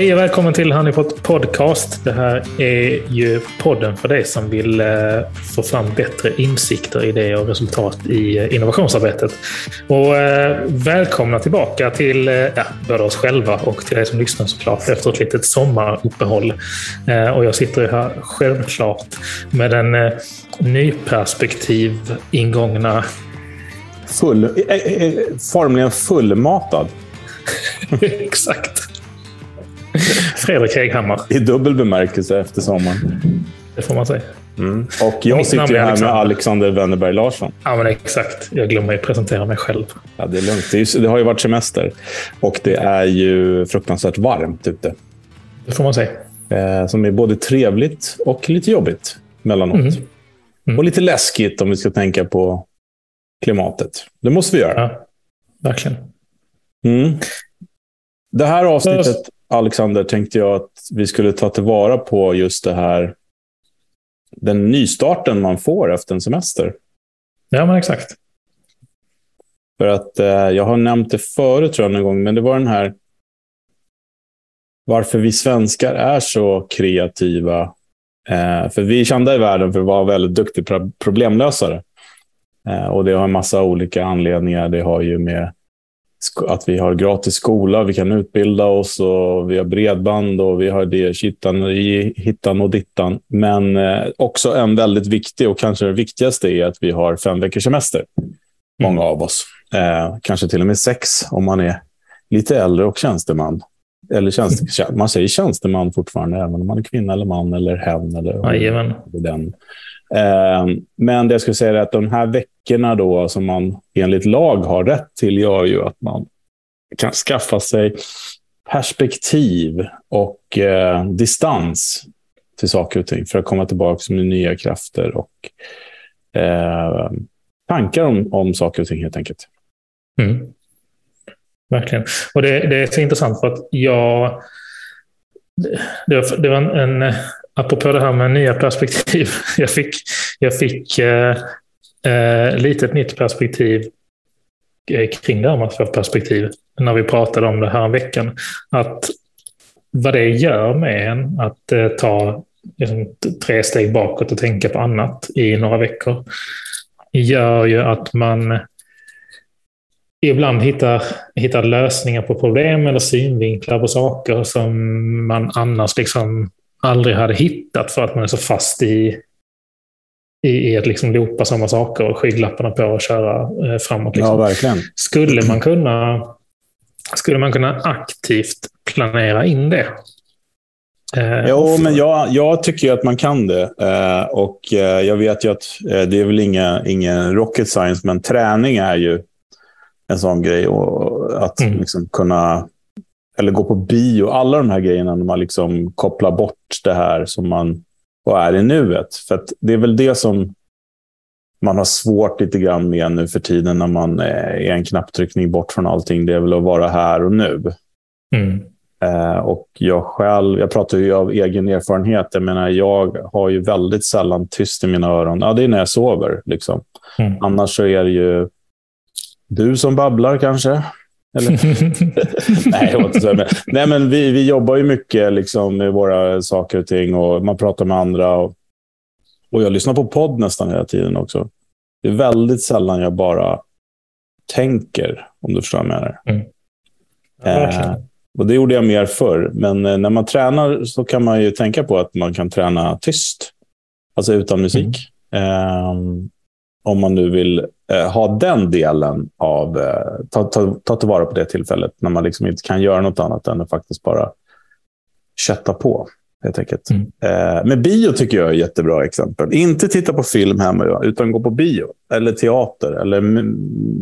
Hej och välkommen till Honeypot Podcast. Det här är ju podden för dig som vill eh, få fram bättre insikter, idéer och resultat i eh, innovationsarbetet. Och eh, välkomna tillbaka till ja, både oss själva och till dig som lyssnar såklart efter ett litet sommaruppehåll. Och jag sitter här självklart med en nyperspektiv ingångna Full, formligen fullmatad. Exakt. Fredrik Heghammar. I dubbel bemärkelse efter sommaren. Det får man säga. Mm. Och jag sitter här med Alexander Wennerberg Larsson. Ja, men exakt. Jag glömmer ju presentera mig själv. Ja, det är lugnt. Det, är, det, har ju varit semester och det är ju fruktansvärt varmt ute. Det får man säga. Eh, som är både trevligt och lite jobbigt mellanåt. Mm. Mm. Och lite läskigt om vi ska tänka på klimatet. Det måste vi göra. Ja, verkligen. Mm. Det här avsnittet Alexander, tänkte jag att vi skulle ta tillvara på just det här, den nystarten man får efter en semester. Ja, men exakt. För att eh, jag har nämnt det förut tror jag någon gång, men det var den här varför vi svenskar är så kreativa. Eh, för vi är kända i världen för att vara väldigt duktiga problemlösare. Eh, och det har en massa olika anledningar. Det har ju med att vi har gratis skola, vi kan utbilda oss och vi har bredband och vi har det kittan, hittan och dittan. Men eh, också en väldigt viktig och kanske det viktigaste är att vi har fem veckors semester. Många av oss. Eh, kanske till och med sex om man är lite äldre och tjänsteman. Eller tjänst, man säger tjänsteman fortfarande, även om man är kvinna eller man eller hen. Eller, Jajamän. den. Ehm, men det jag skulle säga är att de här veckorna då som man enligt lag har rätt till gör ju att man kan skaffa sig perspektiv och eh, distans till saker och ting för att komma tillbaka med nya krafter och eh, tankar om, om saker och ting helt enkelt. Mm. Verkligen. Och det, det, är så intressant för att jag... Det, var, det var en, en apropå det här med nya perspektiv. Jag fick, jag fick eh, eh, lite ett nytt perspektiv eh, kring det här med att få perspektiv när vi pratade om det här veckan. Att vad det gör med en att eh, ta liksom, tre steg bakåt och tänka på annat i några veckor gör ju att man ibland hittar, hittar lösningar på problem eller synvinklar på saker som man annars liksom aldrig hade hittat för att man är så fast i, i, i att liksom loopa samma saker och skygglapparna på och köra eh, framåt. Liksom. Ja, verkligen. Skulle man kunna skulle man kunna aktivt planera in det? Eh, jo, men jag, jag tycker att man kan det. Eh, och eh, jag vet ju att eh, det är väl inga, ingen rocket science, men träning är ju en sån grej. Och att mm. liksom kunna eller gå på bio. Alla de här grejerna när man liksom kopplar bort det här som man och är i nuet. För det är väl det som man har svårt lite grann med nu för tiden när man är en knapptryckning bort från allting. Det är väl att vara här och nu. Mm. Eh, och jag själv, jag pratar ju av egen erfarenhet. Jag menar, jag har ju väldigt sällan tyst i mina öron. Ja, det är när jag sover. Liksom. Mm. Annars så är det ju du som babblar kanske. Eller? nej, inte så. Men, nej, men vi, vi jobbar ju mycket liksom, med våra saker och ting och man pratar med andra. Och, och jag lyssnar på podd nästan hela tiden också. Det är väldigt sällan jag bara tänker, om du förstår vad jag menar. Mm. Eh, och det gjorde jag mer förr. Men eh, när man tränar så kan man ju tänka på att man kan träna tyst. Alltså utan musik. Mm. Eh, om man nu vill eh, ha den delen av... Eh, ta, ta, ta tillvara på det tillfället när man liksom inte kan göra något annat än att faktiskt bara kötta på. Helt enkelt. Mm. Eh, men bio tycker jag är ett jättebra exempel. Inte titta på film hemma, utan gå på bio. Eller teater, eller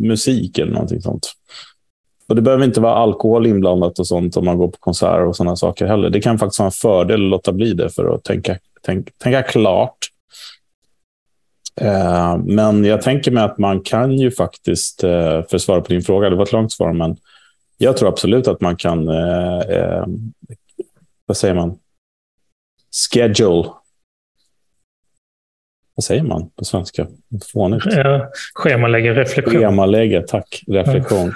musik eller någonting sånt. Och Det behöver inte vara alkohol inblandat och sånt om man går på konserter och sådana saker heller. Det kan faktiskt vara en fördel att låta bli det för att tänka, tänka, tänka klart men jag tänker mig att man kan ju faktiskt, eh, för att svara på din fråga, det var ett långt svar, men jag tror absolut att man kan, eh, vad säger man, schedule. vad säger man på svenska? Fånigt. Ja, schemalägga reflektion. Schemalägga, tack. Reflektion.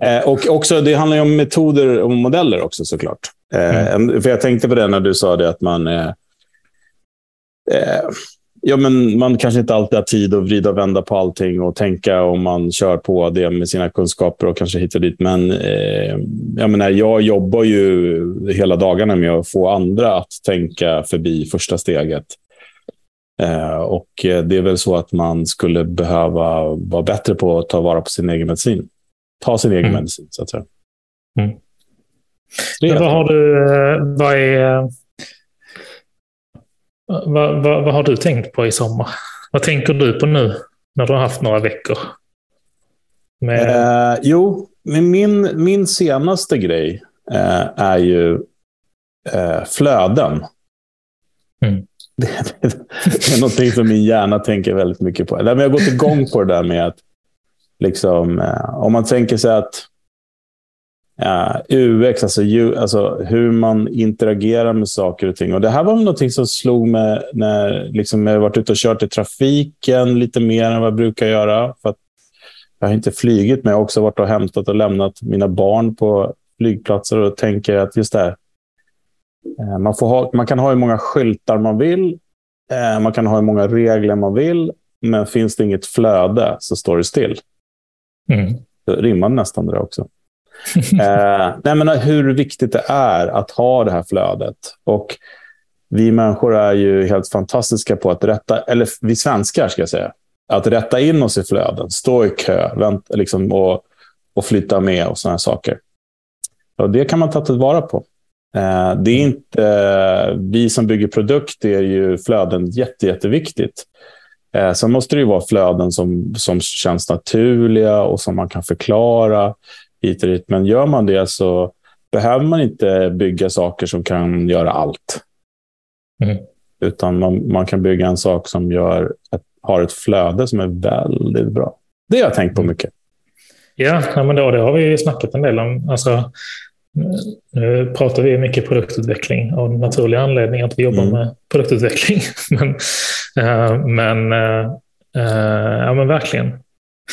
eh, och också, det handlar ju om metoder och modeller också såklart. Eh, mm. För jag tänkte på det när du sa det att man... Eh, eh, ja, men man kanske inte alltid har tid att vrida och vända på allting och tänka om man kör på det med sina kunskaper och kanske hit och dit. Men eh, jag, menar, jag jobbar ju hela dagarna med att få andra att tänka förbi första steget. Eh, och det är väl så att man skulle behöva vara bättre på att ta vara på sin egen medicin. Ta sin egen mm. medicin, så att säga. Mm. vad har du, eh, vad är vad, vad, vad, har du tänkt på i sommar? Vad tänker du på nu när du har haft några veckor? Med... Eh, jo, men min, min senaste grej eh, är ju eh, flöden. Mm. Det, det, det, är någonting som min hjärna tänker väldigt mycket på. Jag har gått igång på det där med att liksom, eh, om man tänker sig att Uh, UX, alltså, ju, alltså hur man interagerar med saker och ting. Och Det här var något som slog mig när liksom, jag varit ute och kört i trafiken lite mer än vad jag brukar göra. För jag har inte flygit, men jag har också varit och hämtat och lämnat mina barn på flygplatser och tänker att just det här, uh, man, får ha, man kan ha hur många skyltar man vill, uh, man kan ha hur många regler man vill, men finns det inget flöde så står det still. Mm. Det rimmar nästan det också eh, nej, men hur viktigt det är att ha det här flödet. Och vi människor är ju helt fantastiska på att rätta, eller vi svenskar ska jag säga, att rätta in oss i flöden, stå i kö vänta, liksom, och, och flytta med och sådana saker. Och det kan man ta tillvara på. Eh, det är inte, eh, vi som bygger produkter är ju flöden jätte, jätteviktigt. Eh, sen måste det ju vara flöden som, som känns naturliga och som man kan förklara hit och dit. Men gör man det så behöver man inte bygga saker som kan göra allt. Mm. Utan man, man, kan bygga en sak som gör ett, har ett flöde som är väldigt bra. Det har jag tänkt på mm. mycket. Ja, men då, det har vi snackat en del om. Alltså, nu pratar vi mycket produktutveckling av naturlig anledning att vi jobbar mm. med produktutveckling. men, uh, men, uh, ja, men verkligen.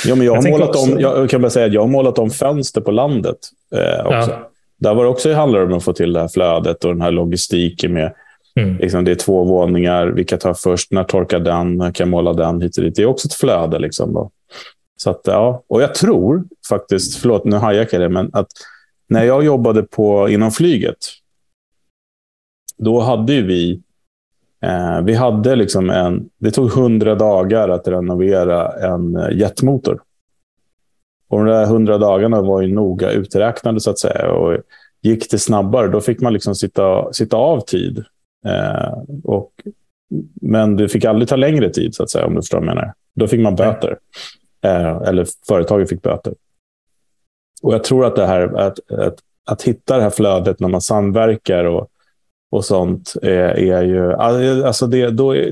Ja, men jag, har målat också... om, jag kan bara säga att jag har målat om fönster på landet. Eh, också. Ja. Där var det också handlar om att få till det här flödet och den här logistiken med mm. liksom, det är två våningar. Vilka tar först? När torkar den? När kan jag måla den? Hit och dit. Det är också ett flöde. Liksom, då. Så att, ja. Och jag tror faktiskt, förlåt nu hajackar jag det, men att när jag jobbade på, inom flyget, då hade vi Eh, vi hade liksom en, det tog hundra dagar att renovera en eh, jetmotor. Och de där hundra dagarna var ju noga uträknade så att säga. Och gick det snabbare, då fick man liksom sitta, sitta av tid. Eh, och, men det fick aldrig ta längre tid, så att säga, om du förstår vad jag menar. Då fick man böter. Eh, eller företaget fick böter. Och jag tror att det här, att, att, att hitta det här flödet när man samverkar och och sånt är, är ju... Alltså det, då är,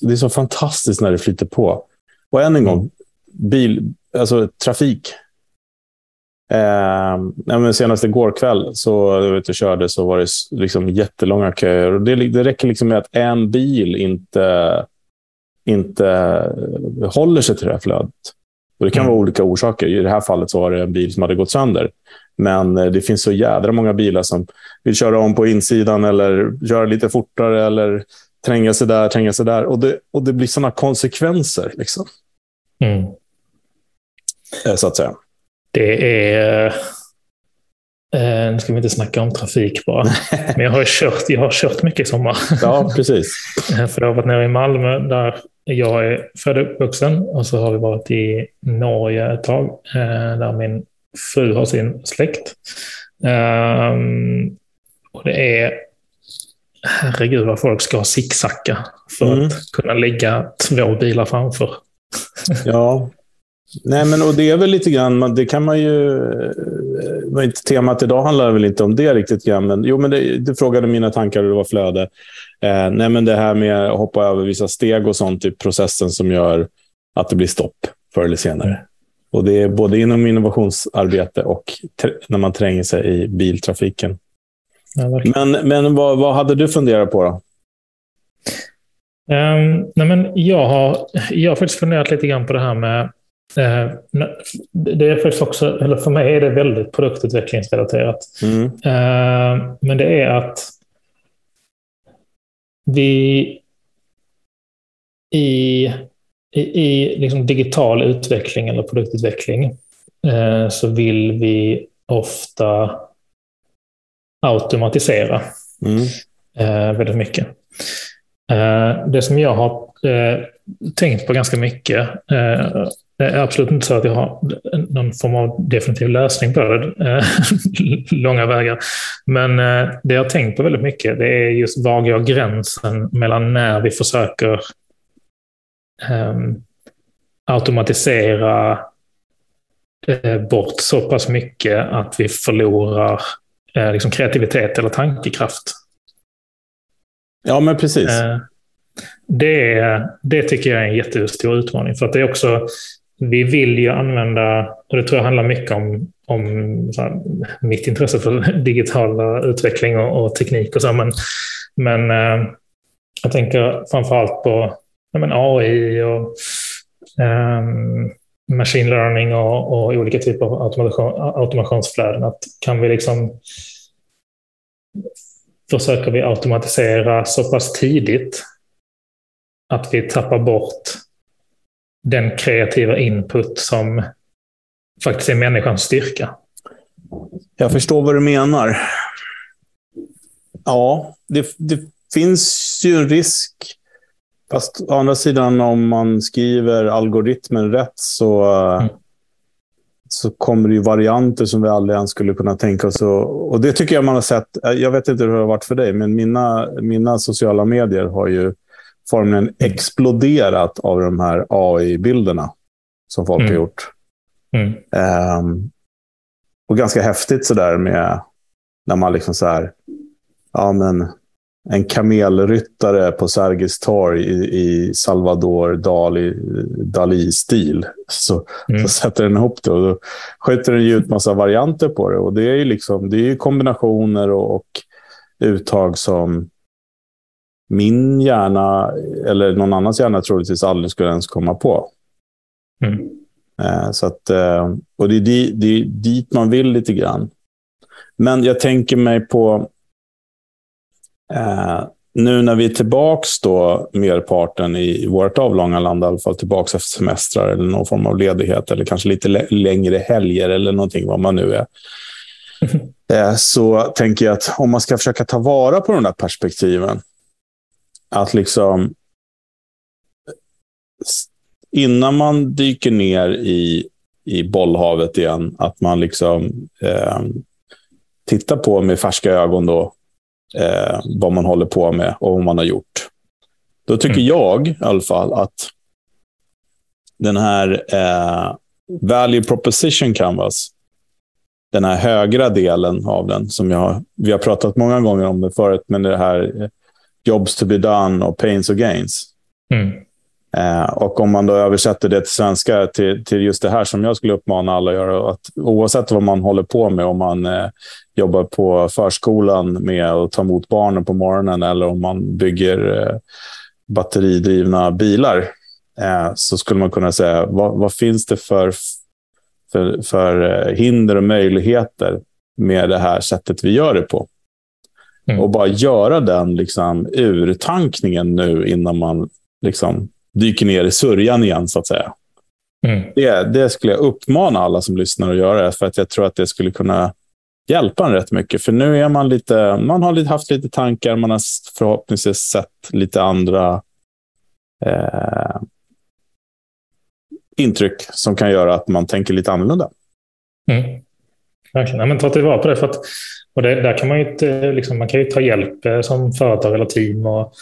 det är så fantastiskt när det flyter på. Och än en gång, bil, alltså trafik. Eh, senast igår kväll så jag vet, jag körde så var det liksom jättelånga köer. Och det, det räcker liksom med att en bil inte, inte håller sig till det här flödet. Och det kan mm. vara olika orsaker. I det här fallet så var det en bil som hade gått sönder. Men eh, det finns så jädra många bilar som vill köra om på insidan eller köra lite fortare eller tränga sig där, tränga sig där. Och det, och det blir sådana konsekvenser. Liksom. Mm. Eh, så att säga. Det är... Eh, nu ska vi inte snacka om trafik bara. Men jag har kört, jag har kört mycket i sommar. Ja, precis. Eh, för jag har varit nere i Malmö där jag är född och uppvuxen. Och så har vi varit i Norge ett tag. Eh, där min fru har sin släkt. Um, och det är, herregud vad folk ska zigzacka för mm. att kunna lägga två bilar framför. ja, Nej, men och det är väl lite grann, det kan man ju... Eh, inte temat idag handlar väl inte om det riktigt grann, men jo, men det, det frågade mina tankar och det var flöde. Eh, nej, men det här med att hoppa över vissa steg och sånt i processen som gör att det blir stopp förr eller senare. Och det är både inom innovationsarbete och när man tränger sig i biltrafiken. Ja, men men vad, vad hade du funderat på då? Um, nej men jag, har, jag har faktiskt funderat lite grann på det här med... Uh, det är faktiskt också, eller för mig är det väldigt produktutvecklingsrelaterat. Mm. Uh, men det är att vi i, i, i liksom digital utveckling eller produktutveckling uh, så vill vi ofta automatisera mm. väldigt mycket. Eh, det som jag har eh, tänkt på ganska mycket eh, det är absolut inte så att jag har någon form av definitiv lösning på det, långa vägar. Men det jag har tänkt på väldigt mycket det är just var går gränsen mellan när vi försöker automatisera bort så pass mycket att vi förlorar liksom kreativitet eller tankekraft. Ja, men precis. Eh, det, det tycker jag är en jättestor utmaning. För att det är också, vi vill ju använda, och det tror jag handlar mycket om, om här, mitt intresse för digital utveckling och, och teknik och så. Men, men eh, jag tänker framförallt på men, AI och um, machine learning och, och, olika typer av automation, automationsflöden. Att kan vi liksom försöker vi automatisera så pass tidigt att vi tappar bort den kreativa input som faktiskt är människans styrka. Jag förstår vad du menar. Ja, det, det finns ju en risk. Fast å andra sidan, om man skriver algoritmen rätt så mm så kommer det ju varianter som vi aldrig ens skulle kunna tänka oss. Och, och det tycker jag man har sett. Jag vet inte hur det har varit för dig, men mina, mina sociala medier har ju formligen mm. exploderat av de här AI-bilderna som folk mm. har gjort. Mm. Um, och ganska häftigt sådär med när man liksom så här, ja men en kamelryttare på Sergels torg i, i Salvador Dali, Dali-stil. Så, mm. så sätter den ihop det och då skjuter den ut massa varianter på det. Och Det är ju liksom, det är kombinationer och, och uttag som min hjärna, eller någon annans hjärna troligtvis aldrig skulle ens komma på. Mm. Eh, så att, eh, och det är, di, det är dit man vill lite grann. Men jag tänker mig på Eh, nu när vi är tillbaka då, merparten i vårt avlånga land, i alla fall tillbaka efter semestrar eller någon form av ledighet eller kanske lite längre helger eller någonting, vad man nu är. Eh, så tänker jag att om man ska försöka ta vara på de där perspektiven, att liksom innan man dyker ner i, i bollhavet igen, att man liksom eh, tittar på med färska ögon då, eh, vad man håller på med och vad man har gjort. Då tycker mm. jag i alla fall att den här eh, value proposition canvas, den här högra delen av den, som jag, vi har pratat många gånger om det förut, men det här eh, jobs to be done och pains och gains. Mm. Eh, och om man då översätter det till svenska, till, till just det här som jag skulle uppmana alla att göra, att oavsett vad man håller på med, om man eh, jobbar på förskolan med att ta emot barnen på morgonen eller om man bygger eh, batteridrivna bilar, eh, så skulle man kunna säga, vad, vad finns det för, för, för eh, hinder och möjligheter med det här sättet vi gör det på? Mm. Och bara göra den liksom, urtankningen nu innan man liksom, dyker ner i sörjan igen, så att säga. Mm. Det, det skulle jag uppmana alla som lyssnar att göra, för att jag tror att det skulle kunna hjälpa en rätt mycket. För nu är man lite, man har haft lite tankar, man har förhoppningsvis sett lite andra eh, intryck som kan göra att man tänker lite annorlunda. Mm. Verkligen. Ja, men ta tillvara på det. För att, och det, där kan man ju, liksom, man kan ju ta hjälp eh, som företag eller team. Och,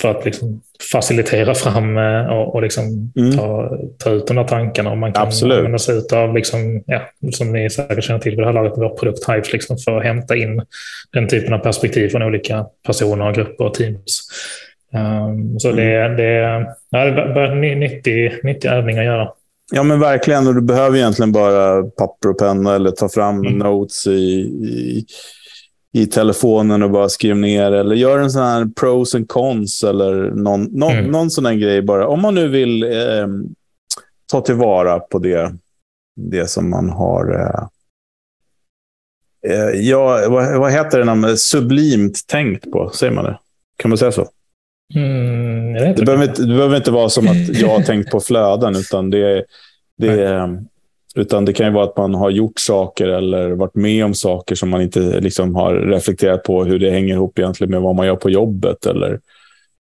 för att liksom facilitera fram eh, och, och liksom mm. ta, ta ut de där tankarna. Och man kan Absolut. använda sig av, liksom, ja, som ni säkert känner till vid det här laget, vår produkt Hives, liksom, för att hämta in den typen av perspektiv från olika personer, grupper och teams. Um, så mm. det, det, ja, det är en nyttig, nyttig övning att göra. Ja, men verkligen. Och du behöver egentligen bara papper och penna eller ta fram mm. notes i, i i telefonen och bara skriv ner. Eller gör en sån här pros and cons eller någon, någon, mm. någon sån här grej bara. Om man nu vill eh, ta tillvara på det, det som man har... Eh, eh ja, vad, vad heter det när man sublimt tänkt på? Säger man det? Kan man säga så? Mm, det, behöver inte, det behöver inte vara som att jag har tänkt på flöden, utan det, det, är, utan det kan ju vara att man har gjort saker eller varit med om saker som man inte liksom har reflekterat på hur det hänger ihop egentligen med vad man gör på jobbet eller,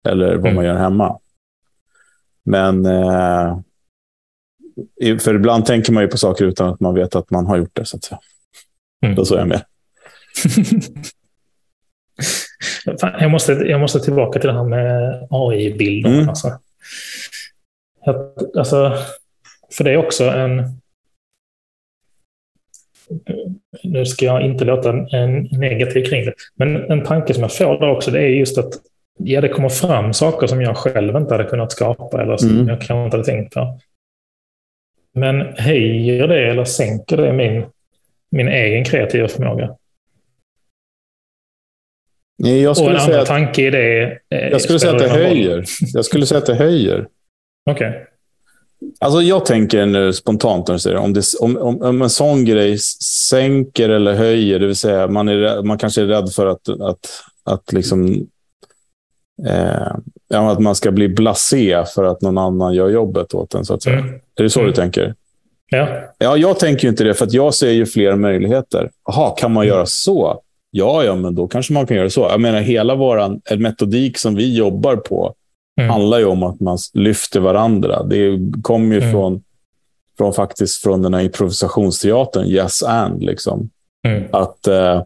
eller vad mm. man gör hemma. Men eh, för ibland tänker man ju på saker utan att man vet att man har gjort det. Så att säga. Mm. Då så är jag med. jag, måste, jag måste tillbaka till det här med AI-bilder. Mm. Alltså. alltså, för det är också en... Nu ska jag inte låta en negativ kring det, men en tanke som jag får där också, det är just att ja, det kommer fram saker som jag själv inte hade kunnat skapa eller som mm. jag kanske inte hade tänkt på. Men höjer det eller sänker det min, min egen kreativa förmåga? Nej, jag skulle och en säga andra tanke i det... Jag skulle säga att det höjer. Jag skulle säga att det höjer. Okej. Okay. Alltså jag tänker nu spontant om, det, om, om, om, en sån grej sänker eller höjer, det vill säga man, är, man kanske är rädd för att, att, att, liksom, eh, att man ska bli blasé för att någon annan gör jobbet åt en. Så att säga. Mm. Är det så mm. du tänker? Ja. ja. Jag tänker inte det, för jag ser ju fler möjligheter. Jaha, kan man mm. göra så? Ja, ja, men då kanske man kan göra så. Jag menar, hela vår metodik som vi jobbar på mm. handlar ju om att man lyfter varandra. Det kommer ju mm. från, från, faktiskt från den här improvisationsteatern, Yes and. Liksom. Mm. Att, eh,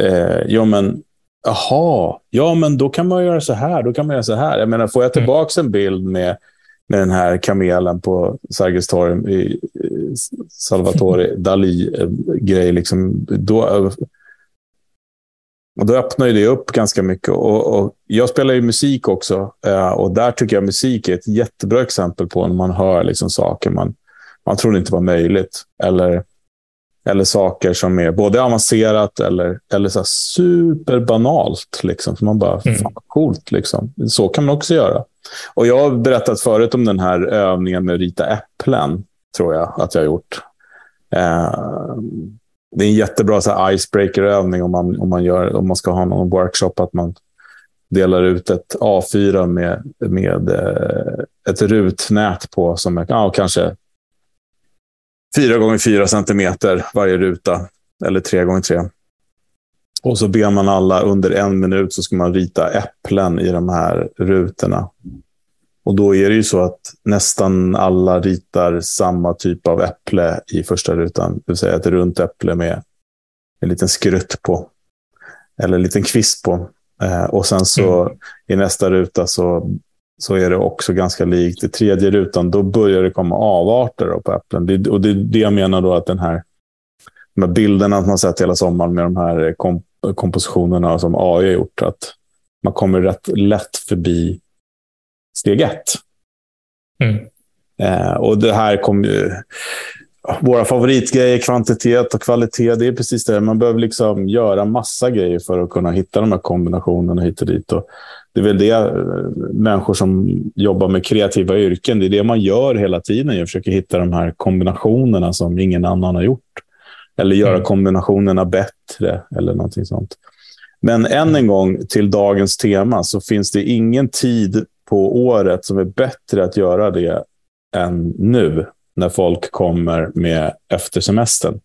eh, ja men, aha, ja men då kan man göra så här, då kan man göra så här. Jag menar, får jag mm. tillbaka en bild med, med den här kamelen på Sergels torg i Salvatore Dalí-grej, liksom, då och då öppnar det upp ganska mycket. Och, och, jag spelar ju musik också eh, och där tycker jag musik är ett jättebra exempel på när man hör liksom saker man, man trodde inte var möjligt. Eller, eller saker som är både avancerat eller, eller så superbanalt. Liksom. Så man bara, mm. fan coolt. Liksom. Så kan man också göra. Och Jag har berättat förut om den här övningen med att rita äpplen, tror jag att jag har gjort. Eh, det är en jättebra icebreaker-övning om man, om, man gör, om man ska ha någon workshop. Att man delar ut ett A4 med, med eh, ett rutnät på som är ja, kanske 4 gånger 4 centimeter varje ruta. Eller 3 gånger 3 Och så ber man alla under en minut så ska man rita äpplen i de här rutorna. Och då är det ju så att nästan alla ritar samma typ av äpple i första rutan. Det vill säga ett runt äpple med en liten skrutt på. Eller en liten kvist på. Eh, och sen så mm. i nästa ruta så, så är det också ganska likt. I tredje rutan då börjar det komma avarter på äpplen. Det, och det är det jag menar då att den här, de här bilderna som man sett hela sommaren med de här komp kompositionerna som AI har gjort. Att man kommer rätt lätt förbi steg ett. Mm. Eh, och det här kommer ju... Våra favoritgrejer, kvantitet och kvalitet, det är precis det. Man behöver liksom göra massa grejer för att kunna hitta de här kombinationerna hit och dit. Och det är väl det eh, människor som jobbar med kreativa yrken, det är det man gör hela tiden. Jag försöker hitta de här kombinationerna som ingen annan har gjort. Eller göra mm. kombinationerna bättre eller någonting sånt. Men än en gång till dagens tema så finns det ingen tid på året som är bättre att göra det än nu när folk kommer med efter semestern.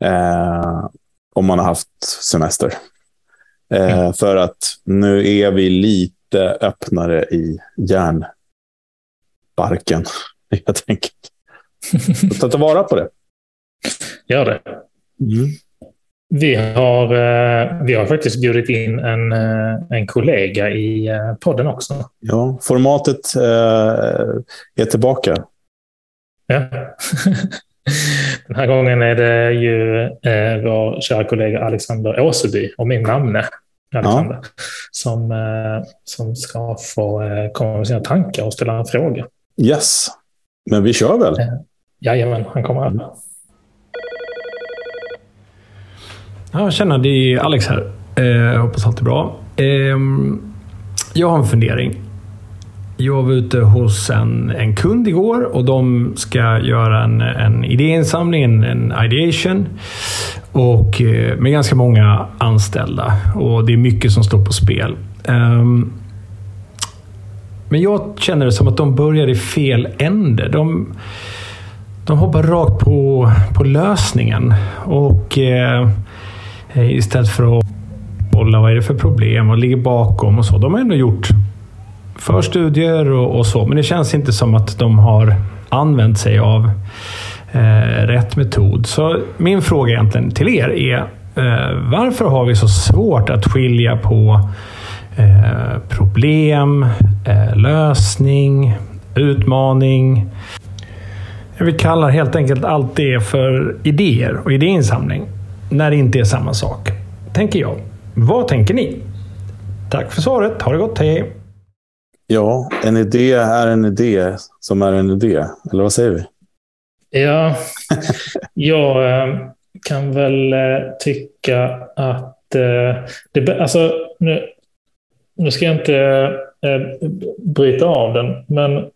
Eh, om man har haft semester. Eh, mm. För att nu är vi lite öppnare i hjärnbarken, helt enkelt. Ta tillvara på det. Gör det. Mm. Vi har, eh, vi har faktiskt bjudit in en, eh, en kollega i eh, podden också. Ja, formatet är tillbaka. Ja. Den här gången är det ju vår kära kollega Alexander Åseby och min namne Alexander ja. som, som ska få komma med sina tankar och ställa en fråga. Yes, men vi kör väl? Jajamän, han kommer här. Ja, tjena, det är Alex här. Eh, hoppas allt är bra. Eh, jag har en fundering. Jag var ute hos en, en kund igår och de ska göra en, en idéinsamling, en, en ideation. Och eh, med ganska många anställda. Och det är mycket som står på spel. Ehm, men jag känner det som att de börjar i fel ände. De, de hoppar rakt på, på lösningen. Och eh, Eh, istället för att bolla vad är det för problem och ligger bakom och så. De har ändå gjort förstudier och, och så, men det känns inte som att de har använt sig av eh, rätt metod. Så min fråga egentligen till er är eh, varför har vi så svårt att skilja på eh, problem, eh, lösning, utmaning. Vi kallar helt enkelt allt det för idéer och idéinsamling när det inte är samma sak. Tänker jag. Vad tänker ni? Tack för svaret. Ha det gott. Hej! Ja, en idé är en idé som är en idé. Eller vad säger vi? Ja, jag eh, kan väl eh, tycka att eh, det, alltså, nu, nu ska jag inte bryta av den, men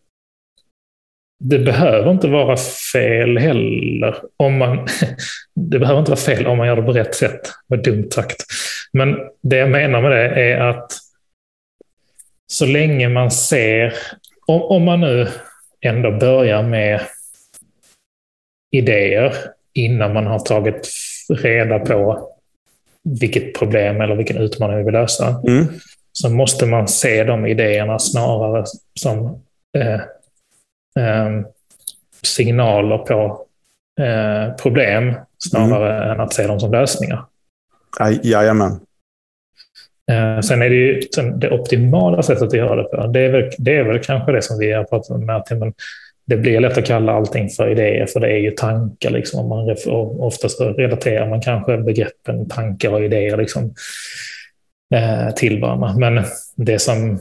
det behöver inte vara fel heller. Om man, det behöver inte vara fel om man gör det på rätt sätt. Var dumt sagt. Men det jag menar med det är att så länge man ser, om, om man nu ändå börjar med idéer innan man har tagit reda på vilket problem eller vilken utmaning vi vill lösa, mm. så måste man se de idéerna snarare som eh, eh, signaler på eh, problem snarare mm. än att se dem som lösningar. Jajamän. Eh, sen är det ju det optimala sättet att göra det på. Det är väl, det är väl kanske det som vi har pratat om. Att, men det blir lätt att kalla allting för idéer, för det är ju tankar. Liksom. Man, oftast relaterar man kanske begreppen tankar och idéer liksom, eh, till varandra. Men det som,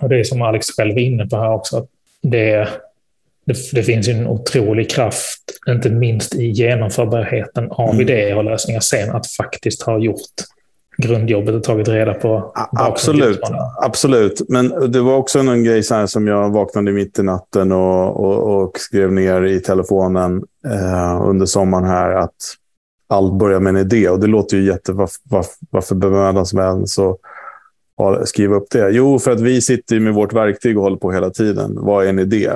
och det är som Alex själv är inne på här också, att det, det, det finns en otrolig kraft, inte minst i genomförbarheten av mm. idéer och lösningar sen, att faktiskt ha gjort grundjobbet och tagit reda på. Absolut, absolut. Men det var också en grej så som jag vaknade mitt i natten och, och, och skrev ner i telefonen eh, under sommaren här att allt börjar med en idé. Och det låter ju jätte... Varför, varför, varför bemödas en så skriva upp det? Jo, för att vi sitter med vårt verktyg och håller på hela tiden. Vad är en idé?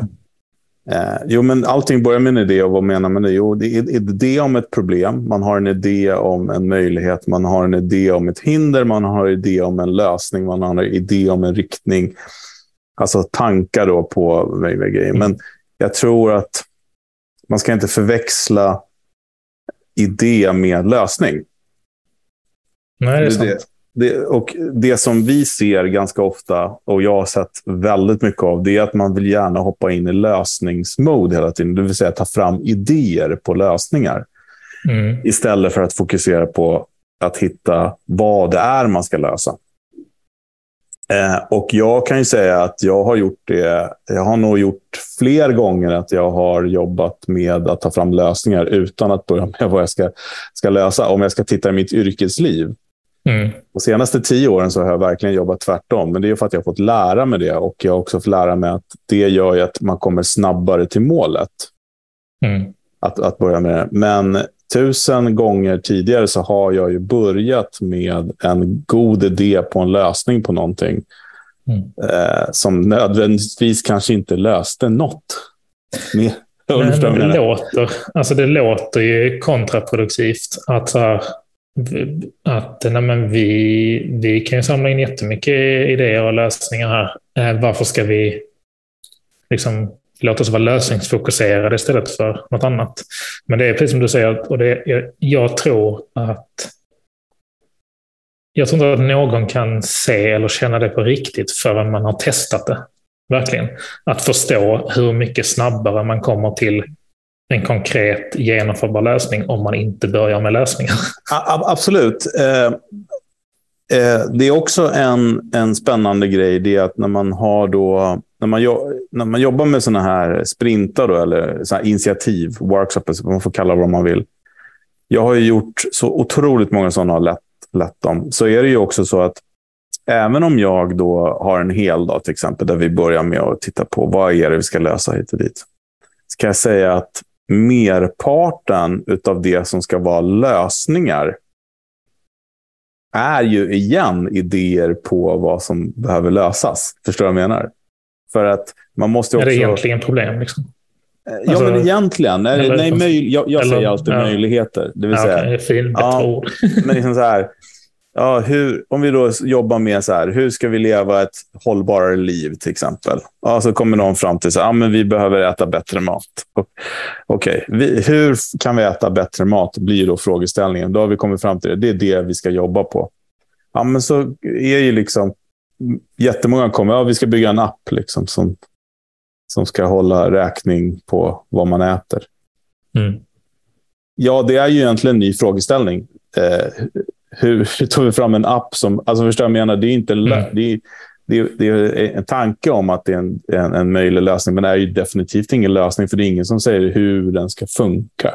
Eh, jo, men allting börjar med en idé. Och vad menar man? Jo, det är en idé om ett problem. Man har en idé om en möjlighet. Man har en idé om ett hinder. Man har en idé om en lösning. Man har en idé om en riktning. Alltså tankar då på grejer. Men jag tror att man ska inte förväxla idé med lösning. Nej, det är sant. Det, och det som vi ser ganska ofta, och jag har sett väldigt mycket av, det är att man vill gärna hoppa in i lösningsmode hela tiden. Det vill säga ta fram idéer på lösningar. Mm. Istället för att fokusera på att hitta vad det är man ska lösa. Eh, och jag kan ju säga att jag har gjort det. Jag har nog gjort fler gånger att jag har jobbat med att ta fram lösningar utan att börja med vad jag ska, ska lösa. Om jag ska titta i mitt yrkesliv Mm. De senaste tio åren så har jag verkligen jobbat tvärtom. Men det är för att jag har fått lära mig det. Och jag har också fått lära mig att det gör att man kommer snabbare till målet. Mm. Att, att börja med det. Men tusen gånger tidigare så har jag ju börjat med en god idé på en lösning på någonting. Mm. Eh, som nödvändigtvis kanske inte löste något. Med, Nej, det, låter, alltså det låter ju kontraproduktivt att så här, att nej men vi, vi kan ju samla in jättemycket idéer och lösningar här. Eh, varför ska vi liksom låta oss vara lösningsfokuserade istället för något annat? Men det är precis som du säger, och det, jag, jag tror att jag tror inte att någon kan se eller känna det på riktigt förrän man har testat det. Verkligen. Att förstå hur mycket snabbare man kommer till en konkret genomförbar lösning om man inte börjar med lösningar. Absolut. Eh, eh, det är också en, en spännande grej, det är att när man har då när man, när man jobbar med sådana här sprintar då, eller såna initiativ, workshops, man får kalla det vad man vill, jag har ju gjort så otroligt många sådana och lett, lett dem. Så är det ju också så att även om jag då har en hel dag till exempel, där vi börjar med att titta på vad är det vi ska lösa hit och dit. Så kan jag säga att merparten av det som ska vara lösningar är ju igen idéer på vad som behöver lösas. Förstår du vad jag menar? För att man måste också... Är det egentligen problem? Liksom? Ja, alltså, men egentligen. Eller, nej, möj... jag, jag eller, säger alltid ja. möjligheter. Det vill ja, säga, okay, fin, ja, men liksom så här, ja, hur, om vi då jobbar med så här, hur ska vi leva ett hållbarare liv till exempel? Ja, så kommer någon fram till att ja, vi behöver äta bättre mat. Okej, okay. hur kan vi äta bättre mat? blir då frågeställningen. Då har vi kommit fram till det. Det är det vi ska jobba på. Ja, men så är ju liksom jättemånga kommer, ja, vi ska bygga en app liksom, som, som ska hålla räkning på vad man äter. Mm. Ja, det är ju egentligen en ny frågeställning. Eh, hur, hur tar vi fram en app som... Alltså förstår jag menar? Det är, inte, mm. det, är, det, är, det är en tanke om att det är en, en, en möjlig lösning, men det är ju definitivt ingen lösning, för det är ingen som säger hur den ska funka.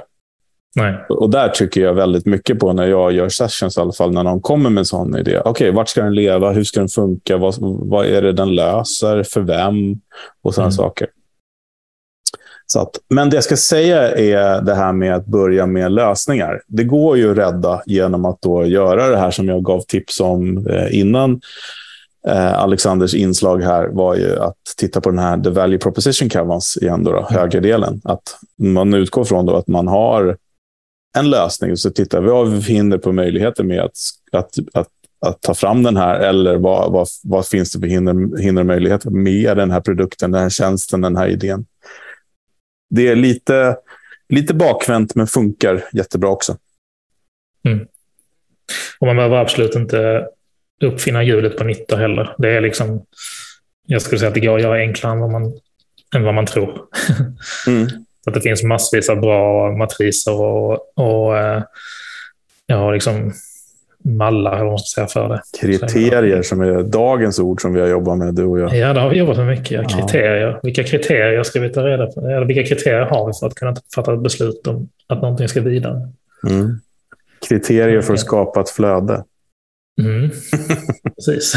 Nej. Och där tycker jag väldigt mycket på när jag gör sessions, i alla fall när någon kommer med en sån idé. Okej, okay, vart ska den leva? Hur ska den funka? Vad, vad är det den löser? För vem? Och sådana mm. saker. Så att, men det jag ska säga är det här med att börja med lösningar. Det går ju att rädda genom att då göra det här som jag gav tips om eh, innan. Eh, Alexanders inslag här var ju att titta på den här The Value Proposition Canvas igen, då, då, högerdelen. Att man utgår från då att man har en lösning och så tittar vi vad vi hinder på möjligheter med att, att, att, att ta fram den här eller vad, vad, vad finns det för hinder, hinder och möjligheter med den här produkten, den här tjänsten, den här idén det är lite, lite bakvänt, men funkar jättebra också. Mm. Och man behöver absolut inte uppfinna hjulet på 90 heller. Det är liksom, jag skulle säga att det går att göra enklare än vad man, än vad man tror. Mm. att det finns massvis av bra matriser och, och eh, ja, liksom mallar, eller vad man ska säga, för det. Kriterier som är dagens ord som vi har jobbat med, du och jag. Ja, det har vi jobbat med mycket. Ja. Kriterier. Vilka kriterier ska vi ta reda på? Eller vilka kriterier har vi för att kunna fatta ett beslut om att någonting ska vidare? Mm. Kriterier för att skapa ett flöde. Mm. Precis.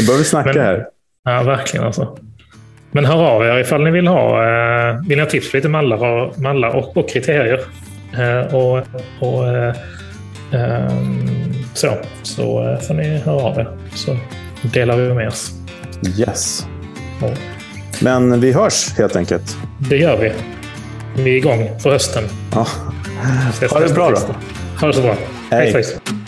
nu börjar vi snacka Men, här. Ja, verkligen alltså. Men hör av er ifall ni vill ha, eh, vill ni ha tips på lite mallar och, mallar och, och kriterier. Eh, och, och eh, så, så eh, får ni höra av er. Så delar vi med oss. Yes. Ja. Men vi hörs helt enkelt. Det gör vi. Vi är igång för hösten. Ja. Ha det bra då. Ha det så bra. Hej. Hej